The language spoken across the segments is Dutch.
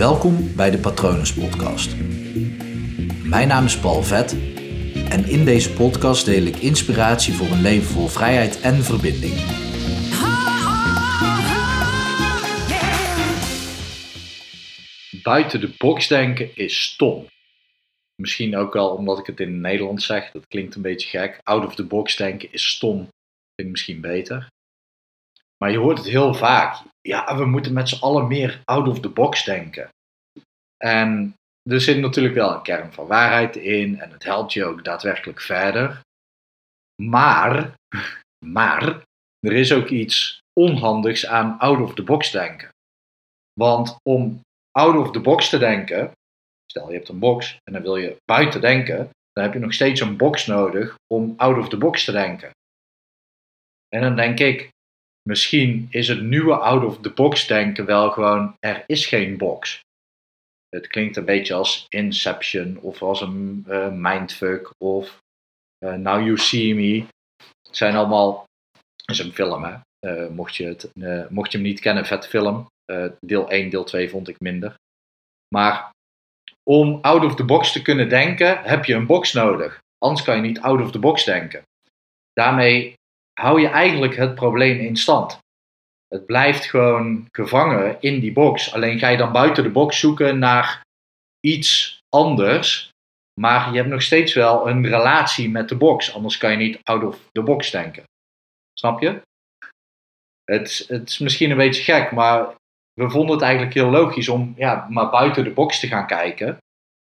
Welkom bij de Patronus Podcast. Mijn naam is Paul Vet en in deze podcast deel ik inspiratie voor een leven vol vrijheid en verbinding. Buiten de box denken is stom. Misschien ook wel omdat ik het in het Nederlands zeg, dat klinkt een beetje gek. Out of the box denken is stom, vind ik misschien beter. Maar je hoort het heel vaak. Ja, we moeten met z'n allen meer out of the box denken. En er zit natuurlijk wel een kern van waarheid in en het helpt je ook daadwerkelijk verder. Maar, maar, er is ook iets onhandigs aan out of the box denken. Want om out of the box te denken, stel je hebt een box en dan wil je buiten denken, dan heb je nog steeds een box nodig om out of the box te denken. En dan denk ik, misschien is het nieuwe out of the box denken wel gewoon, er is geen box. Het klinkt een beetje als Inception of als een uh, mindfuck of uh, Now You See Me. Het zijn allemaal, is een film hè, uh, mocht, je het, mocht je hem niet kennen, vet film. deel 1, deel 2 vond ik minder. Maar om out of the box te kunnen denken, heb je een box nodig. Anders kan je niet out of the box denken. Daarmee hou je eigenlijk het probleem in stand. Het blijft gewoon gevangen in die box. Alleen ga je dan buiten de box zoeken naar iets anders. Maar je hebt nog steeds wel een relatie met de box. Anders kan je niet out of the box denken. Snap je? Het, het is misschien een beetje gek, maar we vonden het eigenlijk heel logisch om ja, maar buiten de box te gaan kijken.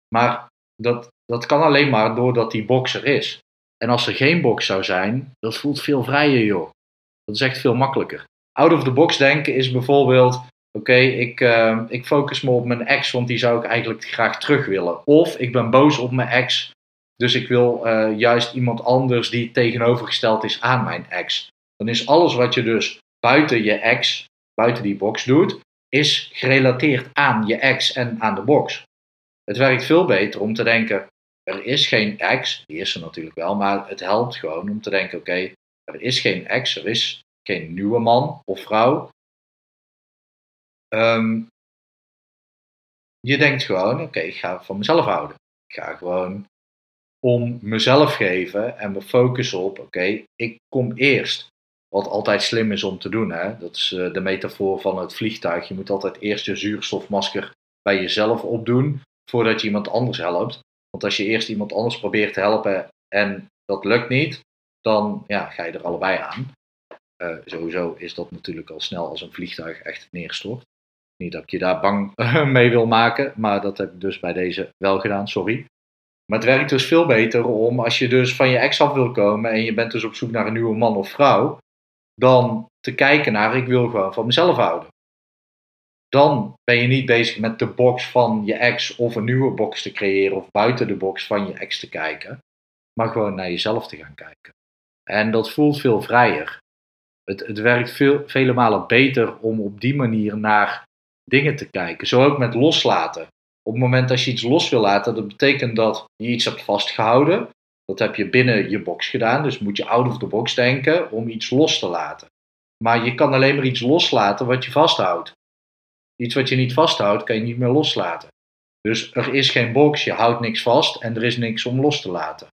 Maar dat, dat kan alleen maar doordat die box er is. En als er geen box zou zijn, dat voelt veel vrijer, joh. Dat is echt veel makkelijker. Out of the box denken is bijvoorbeeld: oké, ik, uh, ik focus me op mijn ex, want die zou ik eigenlijk graag terug willen. Of ik ben boos op mijn ex, dus ik wil uh, juist iemand anders die tegenovergesteld is aan mijn ex. Dan is alles wat je dus buiten je ex, buiten die box doet, is gerelateerd aan je ex en aan de box. Het werkt veel beter om te denken: er is geen ex, die is er natuurlijk wel, maar het helpt gewoon om te denken: oké, er is geen ex, er is geen nieuwe man of vrouw. Um, je denkt gewoon: oké, ik ga van mezelf houden. Ik ga gewoon om mezelf geven en me focussen op: oké, ik kom eerst. Wat altijd slim is om te doen. Hè? Dat is uh, de metafoor van het vliegtuig. Je moet altijd eerst je zuurstofmasker bij jezelf opdoen voordat je iemand anders helpt. Want als je eerst iemand anders probeert te helpen en dat lukt niet, dan ja, ga je er allebei aan. Uh, sowieso is dat natuurlijk al snel als een vliegtuig echt neerstort. Niet dat ik je daar bang mee wil maken, maar dat heb ik dus bij deze wel gedaan, sorry. Maar het werkt dus veel beter om als je dus van je ex af wil komen en je bent dus op zoek naar een nieuwe man of vrouw, dan te kijken naar ik wil gewoon van mezelf houden. Dan ben je niet bezig met de box van je ex of een nieuwe box te creëren of buiten de box van je ex te kijken, maar gewoon naar jezelf te gaan kijken. En dat voelt veel vrijer. Het, het werkt veel, vele malen beter om op die manier naar dingen te kijken. Zo ook met loslaten. Op het moment dat je iets los wil laten, dat betekent dat je iets hebt vastgehouden. Dat heb je binnen je box gedaan, dus moet je out of the box denken om iets los te laten. Maar je kan alleen maar iets loslaten wat je vasthoudt. Iets wat je niet vasthoudt, kan je niet meer loslaten. Dus er is geen box, je houdt niks vast en er is niks om los te laten.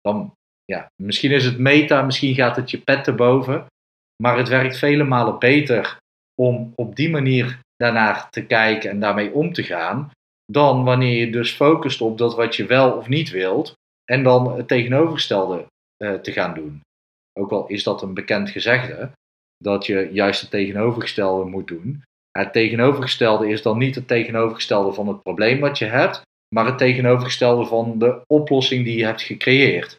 Dan, ja, misschien is het meta, misschien gaat het je pet te boven. Maar het werkt vele malen beter om op die manier daarnaar te kijken en daarmee om te gaan. Dan wanneer je dus focust op dat wat je wel of niet wilt. En dan het tegenovergestelde uh, te gaan doen. Ook al is dat een bekend gezegde. Dat je juist het tegenovergestelde moet doen. Het tegenovergestelde is dan niet het tegenovergestelde van het probleem wat je hebt. Maar het tegenovergestelde van de oplossing die je hebt gecreëerd.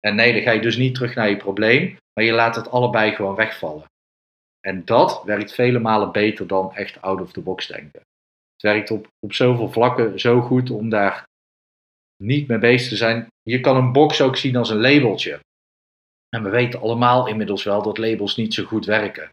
En nee, dan ga je dus niet terug naar je probleem, maar je laat het allebei gewoon wegvallen. En dat werkt vele malen beter dan echt out of the box denken. Het werkt op, op zoveel vlakken zo goed om daar niet mee bezig te zijn. Je kan een box ook zien als een labeltje. En we weten allemaal inmiddels wel dat labels niet zo goed werken.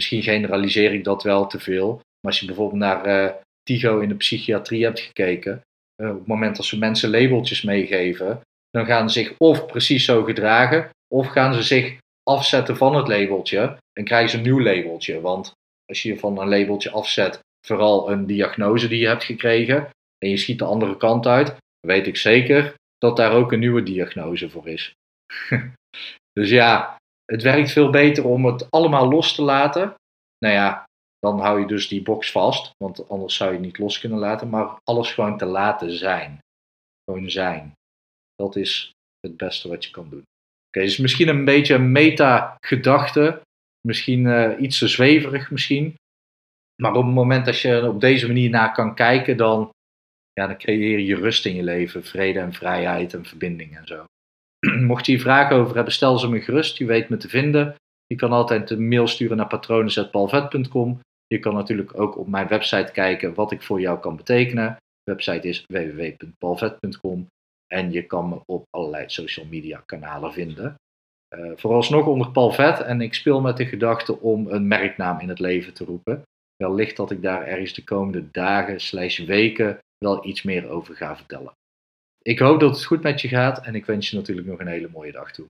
Misschien generaliseer ik dat wel te veel. Maar als je bijvoorbeeld naar uh, Tigo in de psychiatrie hebt gekeken. Uh, op het moment dat ze mensen labeltjes meegeven, dan gaan ze zich of precies zo gedragen, of gaan ze zich afzetten van het labeltje en krijgen ze een nieuw labeltje. Want als je van een labeltje afzet vooral een diagnose die je hebt gekregen en je schiet de andere kant uit, weet ik zeker dat daar ook een nieuwe diagnose voor is. dus ja, het werkt veel beter om het allemaal los te laten. Nou ja, dan hou je dus die box vast, want anders zou je het niet los kunnen laten, maar alles gewoon te laten zijn. Gewoon zijn. Dat is het beste wat je kan doen. Oké, dus misschien een beetje een meta-gedachte, misschien uh, iets te zweverig misschien, maar op het moment dat je op deze manier naar kan kijken, dan, ja, dan creëer je rust in je leven, vrede en vrijheid en verbinding en zo. Mocht je hier vragen over hebben, stel ze me gerust. Je weet me te vinden. Je kan altijd een mail sturen naar patronen.palvet.com. Je kan natuurlijk ook op mijn website kijken wat ik voor jou kan betekenen. De website is www.palvet.com en je kan me op allerlei social media kanalen vinden. Uh, vooralsnog onder Palvet en ik speel met de gedachte om een merknaam in het leven te roepen. Wellicht dat ik daar ergens de komende dagen slash weken wel iets meer over ga vertellen. Ik hoop dat het goed met je gaat en ik wens je natuurlijk nog een hele mooie dag toe.